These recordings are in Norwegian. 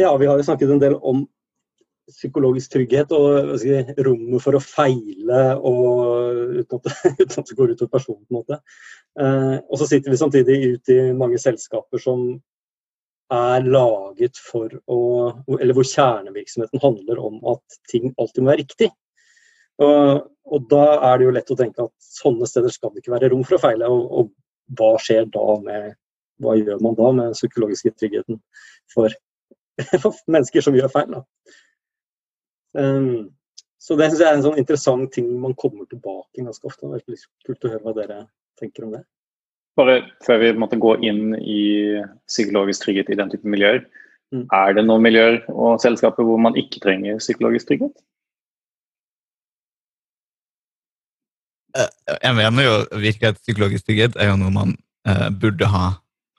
Ja, vi har jo snakket en del om psykologisk trygghet og si, rommet for å feile og, uten, at, uten at det går ut over personen. på en måte. Eh, og så sitter vi samtidig ute i mange selskaper som er laget for å Eller hvor kjernevirksomheten handler om at ting alltid må være riktig. Og, og, da er det jo lett å tenke at sånne steder skal det ikke være rom for å feile. Og, og hva skjer da med Hva gjør man da med psykologiske tryggheten for, for mennesker som gjør feil? da? Um, så det synes jeg er en sånn interessant ting man kommer tilbake ganske ofte. Det er litt kult å høre hva dere tenker om det. Bare før vi måtte gå inn i psykologisk trygghet i den type miljøer. Mm. Er det noen miljøer og selskaper hvor man ikke trenger psykologisk trygghet? Eh, jeg mener jo virkelig at psykologisk trygghet er jo noe man uh, burde ha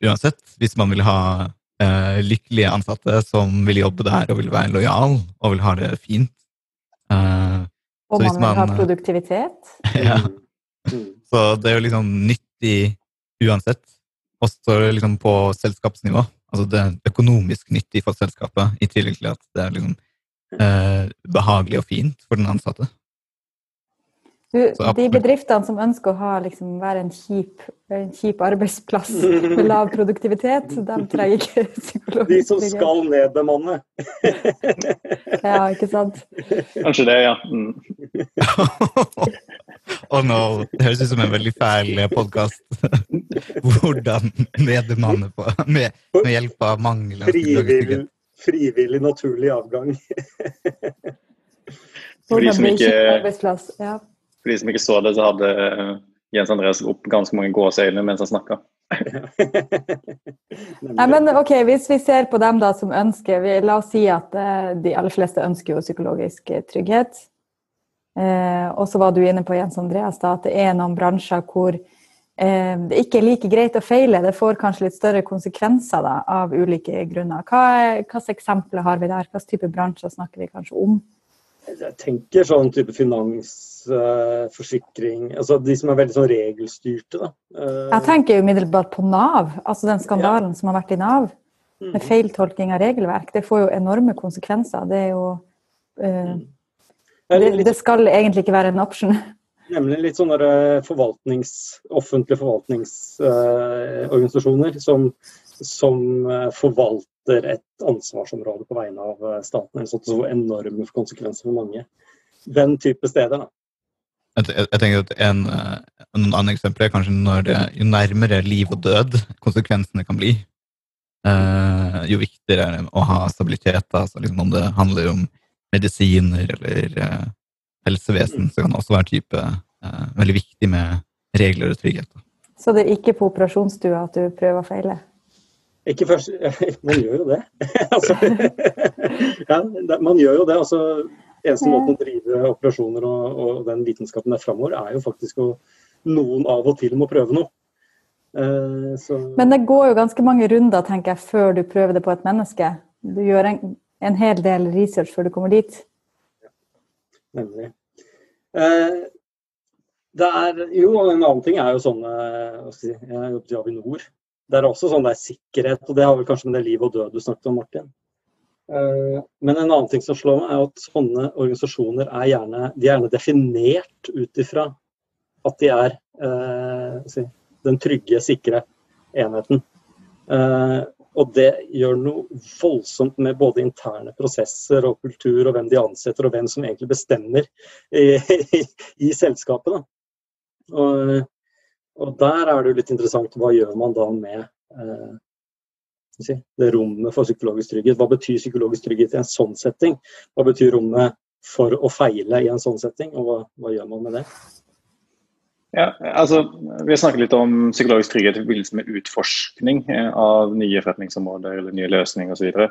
uansett. Hvis man vil ha uh, lykkelige ansatte som vil jobbe der og vil være lojal og vil ha det fint. Uh, og man vil ha produktivitet. ja. Så det er jo liksom nyttig uansett. Også liksom på selskapsnivå. Altså det er økonomisk nyttig for selskapet, i tillegg til at det er liksom, eh, behagelig og fint for den ansatte. Du, de bedriftene som ønsker å ha, liksom, være en kjip, en kjip, arbeidsplass med lav produktivitet, de trenger ikke psykolog. De som skal nedbemanne. ja, ikke sant? Kanskje det, ja. Mm. Oh no, det høres ut som en veldig fæl podkast. Hvordan nedbemanne på, med, med, hjelp av mangel frivillig, frivillig, naturlig avgang. For de som ikke ja. For de som ikke så det, så hadde eh, Jens Andreas opp ganske mange gåseøyne mens han snakka. Nei, men ok, Hvis vi ser på dem da som ønsker vi, La oss si at eh, de aller fleste ønsker jo psykologisk eh, trygghet. Eh, og så var du inne på Jens Andreas da, at det er noen bransjer hvor eh, det ikke er like greit å feile. Det får kanskje litt større konsekvenser da, av ulike grunner. Hva, hvilke eksempler har vi der? Hvilken type bransjer snakker vi kanskje om? Jeg tenker sånn type finansforsikring, uh, altså De som er veldig sånn regelstyrte. Da. Uh, jeg tenker umiddelbart på Nav, altså den skandalen ja. som har vært i Nav. Mm. Med feiltolking av regelverk. Det får jo enorme konsekvenser. Det er jo uh, mm. det, det, skal egentlig ikke være en option. Nemlig litt sånne forvaltnings, offentlige forvaltningsorganisasjoner som, som forvalter etter et ansvarsområde på vegne av staten. Eller Sånn, så enorme konsekvenser for mange. Den type steder. da. Jeg, jeg, tenker at en, en annen eksempel er kanskje når det, jo nærmere liv og død konsekvensene kan bli, eh, jo viktigere er det å ha stabilitet. Altså liksom om det handler om medisiner eller eh, helsevesen, så kan det også være type eh, veldig viktig med regler og trygghet. Så det er ikke på operasjonsstua at du prøver å feile? Ikke først Man gjør jo det. altså, ja, man gjør jo det. altså Eneste måten å drive operasjoner og, og den vitenskapen der framover, er jo faktisk å noen av og til må prøve noe. Uh, Men det går jo ganske mange runder tenker jeg, før du prøver det på et menneske. Du gjør en, en hel del research før du kommer dit. Ja, nemlig. Eh, det er, jo, en annen ting er jo sånne Jeg si, Jeg jobbet i Avinor det er også sånn det er sikkerhet, og det har vel kanskje med det liv og død du snakket om, Martin. Eh, men en annen ting som slår meg, er at sånne organisasjoner er gjerne, de er gjerne definert ut ifra at de er eh, den trygge, sikre enheten. Eh, og det gjør noe voldsomt med både interne prosesser og kultur, og hvem de ansetter, og hvem som egentlig bestemmer i, i, i selskapet. Og, og der er det jo litt interessant, hva gjør man da med eh, si, det rommet for psykologisk trygghet? Hva betyr psykologisk trygghet i en sånn setting? Hva betyr rommet for å feile i en sånn setting, og hva, hva gjør man med det? Ja, altså, Vi har snakket litt om psykologisk trygghet i forbindelse med utforskning eh, av nye forretningsområder eller nye løsninger osv.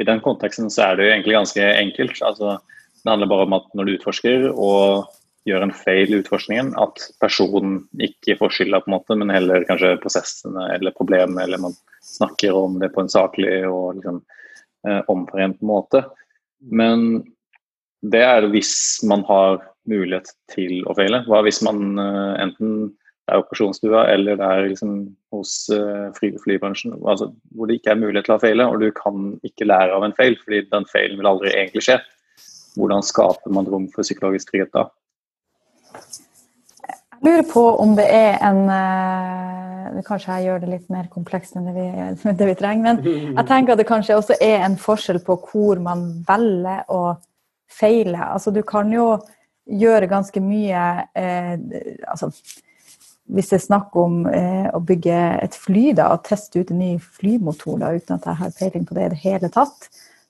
I den konteksten så er det jo egentlig ganske enkelt. Altså, det handler bare om at når du utforsker og gjør en feil i utforskningen, at personen ikke får skylda, på en måte, men heller kanskje prosessene eller problemene, eller man snakker om det på en saklig og liksom, eh, omforent måte. Men det er hvis man har mulighet til å feile. Hva hvis man eh, enten det er operasjonsstua eller det er liksom hos uh, fly, flybransjen, altså, hvor det ikke er mulighet til å feile, og du kan ikke lære av en feil, fordi den feilen vil aldri egentlig skje. Hvordan skaper man rom for psykologisk trygghet da? Lurer på om det er en uh, Kanskje jeg gjør det litt mer komplekst enn det vi, det vi, trenger, men jeg tenker at det kanskje også er en forskjell på hvor man velger å feile. Altså, du kan jo gjøre ganske mye uh, altså, hvis det er snakk om eh, å bygge et fly da, og teste ut en ny flymotor da, uten at jeg har peiling på det i det hele tatt,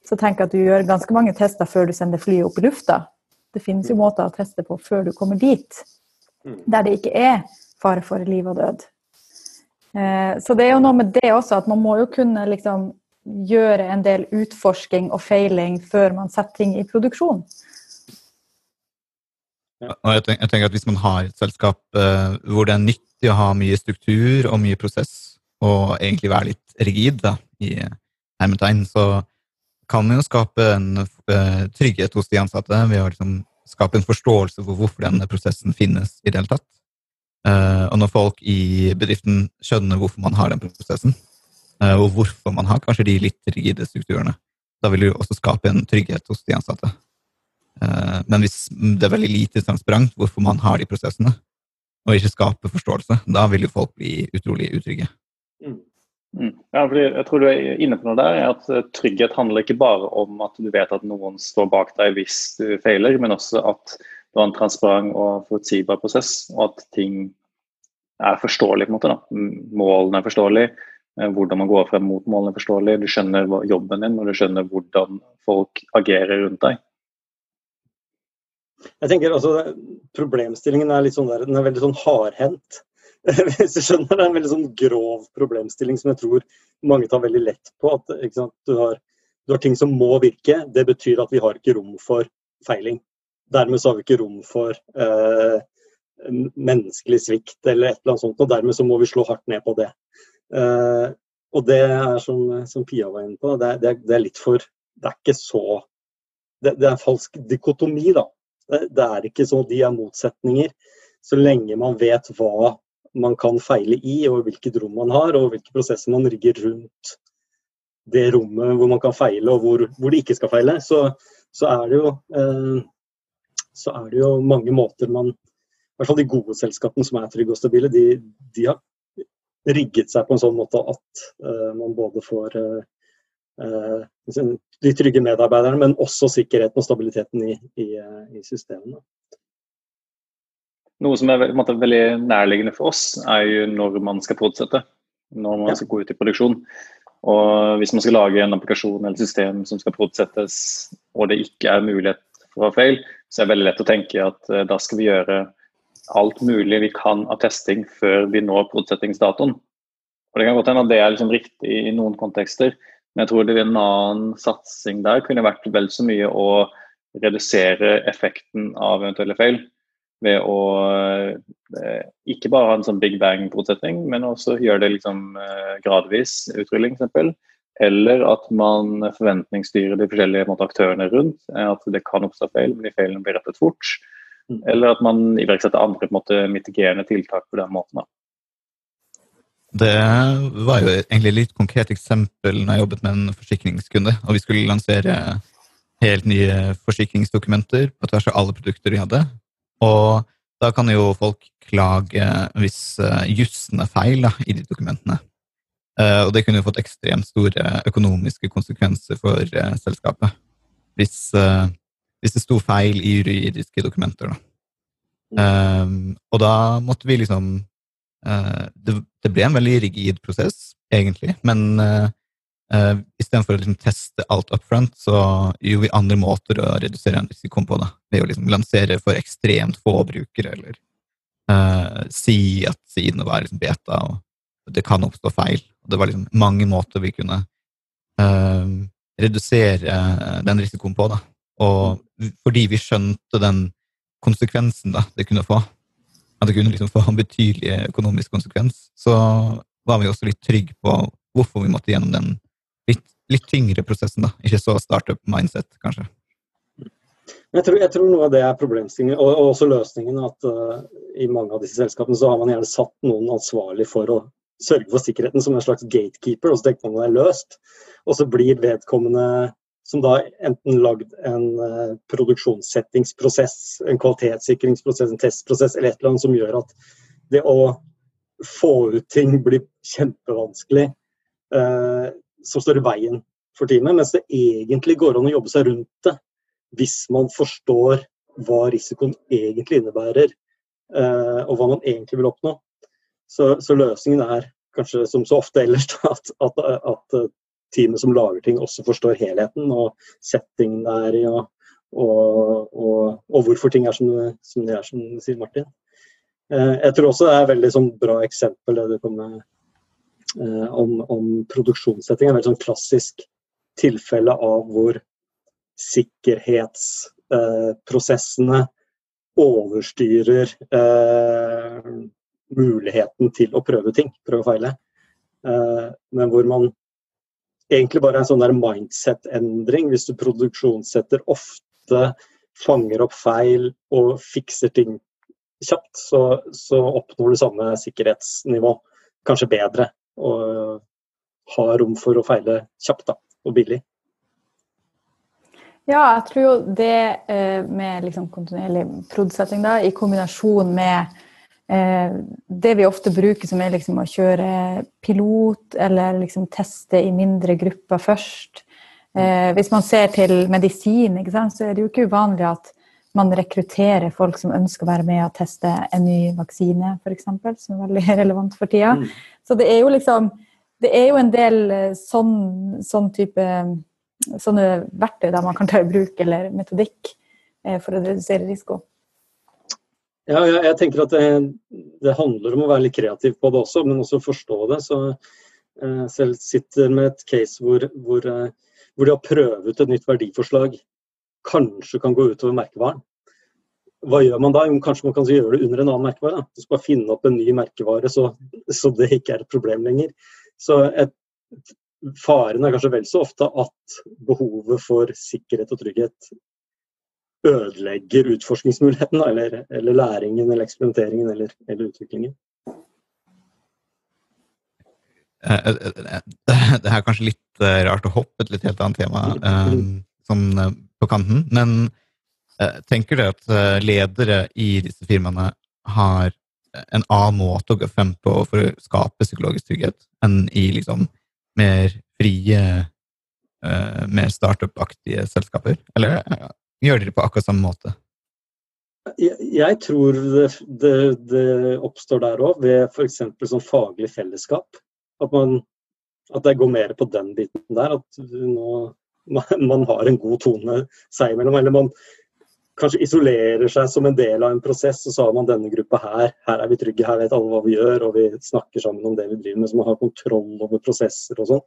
så tenker jeg at du gjør ganske mange tester før du sender flyet opp i lufta. Det finnes jo måter å teste på før du kommer dit, der det ikke er fare for liv og død. Eh, så det er jo noe med det også, at man må jo kunne liksom gjøre en del utforsking og feiling før man setter ting i produksjon. Og jeg tenker, jeg tenker, at Hvis man har et selskap uh, hvor det er nyttig å ha mye struktur og mye prosess, og egentlig være litt rigid da, i hermetegn, så kan man jo skape en uh, trygghet hos de ansatte ved å liksom, skape en forståelse for hvorfor denne prosessen finnes i det hele tatt. Uh, og når folk i bedriften skjønner hvorfor man har den prosessen, og hvorfor man har kanskje de litt rigide strukturene, da vil jo også skape en trygghet hos de ansatte. Eh, men hvis det er veldig lite transparent hvorfor man har de prosessene, og ikke skaper forståelse, da vil jo folk bli utrolig utrygge. Mm. Mm. Ja, fordi jeg tror du er inne på noe der, at eh, Trygghet handler ikke bare om at du vet at noen står bak deg hvis du feiler, men også at du har en transparent og forutsigbar prosess, og at ting er forståelig. på en måte da. Målene er forståelige, eh, hvordan man går frem mot målene er forståelig, du skjønner jobben din, og du skjønner hvordan folk agerer rundt deg. Jeg tenker altså, Problemstillingen er litt sånn der, den er veldig sånn hardhendt. Hvis du skjønner, Det er en veldig sånn grov problemstilling som jeg tror mange tar veldig lett på. at du har, du, har, ting som må virke. Det betyr at vi har ikke rom for feiling. Dermed så har vi ikke rom for eh, menneskelig svikt eller et eller annet sånt. og Dermed så må vi slå hardt ned på det. Eh, og det er som, som, Pia var inne på, det er, det er, litt for Det er ikke så det, det er en falsk dikotomi, da. Det er ikke sånn de er motsetninger. Så lenge man vet hva man kan feile i, og hvilket rom man har, og hvilke prosesser man rigger rundt det rommet hvor man kan feile, og hvor, hvor det ikke skal feile, så, så, er jo, eh, så, er det jo, mange måter man I hvert fall de gode selskapene som er trygge og stabile, de, de har rigget seg på en sånn måte at eh, man både får eh, Eh, de trygge medarbeiderne, men også sikkerheten og stabiliteten i, i, eh, i systemene. Noe som er måte, veldig nærliggende for oss, er jo når man skal produsette. Når man ja. skal gå ut i produksjon. Og Hvis man skal lage en applikasjon eller system som skal produsettes, og det ikke er mulighet for å ha feil, så er det veldig lett å tenke at uh, da skal vi gjøre alt mulig vi kan av testing før vi når produsettingsdatoen. Og Det kan godt hende at det er liksom riktig i noen kontekster, men jeg tror det en annen satsing der kunne vært vel så mye å redusere effekten av eventuelle feil. Ved å eh, ikke bare ha en sånn big bang-forutsetning, men også gjøre det liksom eh, gradvis utrulling, f.eks. Eller at man forventningsstyrer de forskjellige måte, aktørene rundt. At det kan oppstå feil, men de feilene blir rettet fort. Mm. Eller at man iverksetter andre på en måte, mitigerende tiltak på den måten. Da. Det var jo egentlig et litt konkret eksempel når jeg jobbet med en forsikringskunde, og vi skulle lansere helt nye forsikringsdokumenter på tvers av alle produkter de hadde. Og da kan jo folk klage hvis uh, jussen er feil da, i de dokumentene. Uh, og det kunne jo fått ekstremt store økonomiske konsekvenser for uh, selskapet. Hvis, hvis, det sto feil i juridiske dokumenter. Da. Um, og da måtte vi liksom Eh, det, ble en veldig rigid prosess, egentlig, men uh, istedenfor å liksom teste alt up front, så gjorde vi andre måter å redusere risikoen på. da, Ved å liksom lansere for ekstremt få brukere, eller uh, si at siden var liksom beta, og det kan oppstå feil. Det var liksom mange måter vi kunne uh, redusere den risikoen på. da, Og fordi vi skjønte den konsekvensen da, det kunne få, at det kunne liksom få en betydelig økonomisk konsekvens, så var vi også litt trygge på hvorfor vi måtte gjennom den litt, litt tyngre prosessen. da, Ikke så startup mindset, kanskje. Jeg tror, jeg tror, noe av det er problemstillingen, og, og også løsningen. At uh, i mange av disse selskapene så har man gjerne satt noen ansvarlig for å sørge for sikkerheten som en slags gatekeeper, og så tenker man det er løst. Og så blir vedkommende som da enten lagd en uh, produksjonssettingsprosess, en kvalitetssikringsprosess, en testprosess eller et eller annet som gjør at det å få ut ting blir kjempevanskelig, uh, som står i veien for teamet. Mens det egentlig går an å jobbe seg rundt det hvis man forstår hva risikoen egentlig innebærer, eh, og hva man egentlig vil oppnå. Så, så løsningen er kanskje som så ofte ellers at, at, at, teamet som lager ting, også forstår helheten og settingen det er i, og, og, og, og, hvorfor ting er som, som de er, som sier Martin. Eh, jeg tror også det er et veldig sånn, bra eksempel det du kom med eh, om, om produksjonssetting. Et veldig sånn klassisk tilfelle av hvor sikkerhetsprosessene overstyrer eh, muligheten til å prøve ting, prøve og feile. Eh, men hvor man egentlig bare er en sånn der mindset-endring. Hvis du produksjonssetter ofte, fanger opp feil og fikser ting kjapt, så, så oppnår du samme sikkerhetsnivå. Kanskje bedre. Og har rom for å feile kjapt da, og billig. Ja, jeg tror jo det eh, med liksom kontinuerlig prod.setting i kombinasjon med eh, det vi ofte bruker som er liksom å kjøre pilot eller liksom teste i mindre grupper først. Eh, hvis man ser til medisin, sant, så er det jo ikke uvanlig at man rekrutterer folk som ønsker å være med og teste en ny vaksine, f.eks., som er veldig relevant for tida. Mm. Så det er jo liksom Det er jo en del sånn, sånn type sånne verktøy der man kan ta i bruk, eller metodikk, eh, for å redusere risiko? Ja, jeg, jeg tenker at det, det, handler om å være litt kreativ på det også, men også forstå det. Så eh, selv sitter med et case hvor, hvor, eh, hvor de har prøvd ut et nytt verdiforslag kanskje kan gå utover merkevaren. Hva gjør man da? Jo, kanskje man kan gjøre det under en annen merkevare. Skal bare finne opp en ny merkevare så, så det ikke er et problem lenger. Så et, faren er kanskje vel så ofte at behovet for sikkerhet og trygghet ødelegger utforskningsmuligheten, eller, eller læringen, eller eksperimenteringen, eller, eller utviklingen. Eh, eh, eh, det er kanskje litt rart å hoppe et litt helt annet tema sånn på kanten, men tenker du at ledere i disse firmaene har en annen måte å gå frem på for å skape psykologisk trygghet enn i liksom mer frie, uh, mer startup-aktige selskaper? Eller uh, gjør dere på akkurat samme måte? Jeg, jeg tror det, det, det, oppstår der òg, ved f.eks. sånn faglig fellesskap. At, man, at det går mer på den biten der. At nå, man, har en god tone seg imellom. Eller man, kanskje isolerer seg som en del av en prosess, og så har man denne gruppa her. Her er vi trygge, her vet alle hva vi gjør, og vi snakker sammen om det vi driver med. Så man har kontroll over prosesser og sånn.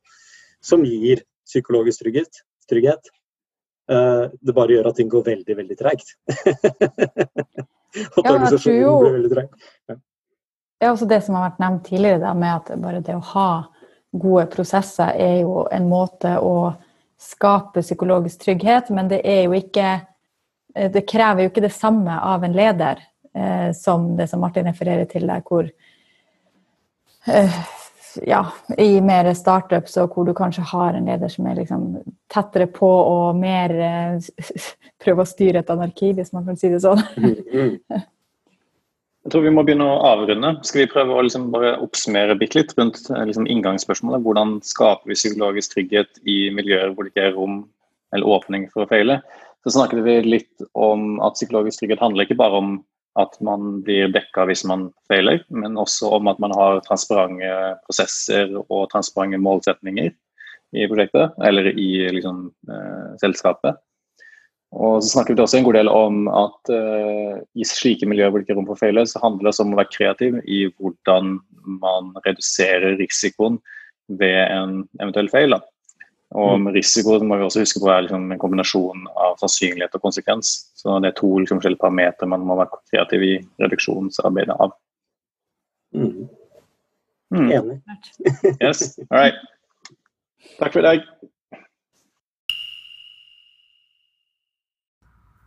Som gir psykologisk trygghet. trygghet. Uh, det bare gjør at ting går veldig, veldig treigt. at ja, organisasjonen jo... blir veldig treig. Ja. Det er også det som har vært nevnt tidligere, da, med at bare det å ha gode prosesser er jo en måte å skape psykologisk trygghet, men det er jo ikke Eh, det krever jo ikke det samme av en leder eh, som det som Martin refererer til der, hvor eh, ja, i mer startups og hvor du kanskje har en leder som er liksom tettere på og mer eh, prøver å styre et anarki, hvis man kan si det sånn. Jeg tror vi må begynne å avrunde. Skal vi prøve å liksom bare oppsummere bitte litt rundt eh, liksom inngangsspørsmålet? Hvordan skaper vi psykologisk trygghet i miljøer hvor det ikke er rom eller åpning for å feile? så snakket vi litt om at psykologisk trygghet handler ikke bare om at man blir dekka hvis man feiler, men også om at man har transparente prosesser og transparente målsetninger i prosjektet, eller i liksom, eh, selskapet. Og så snakket vi også en god del om at uh, i slike miljøer hvor det ikke er rom for feil, så handler det om å være kreativ i hvordan man reduserer risikoen ved en eventuell feil. Da. Og med risiko må vi også huske på er liksom en kombinasjon av sannsynlighet og konsekvens. Så det er to liksom, forskjellige parametere man må være kreativ i reduksjonsarbeidet av. Mm. Mm. Enig. yes, all right. Takk for i dag.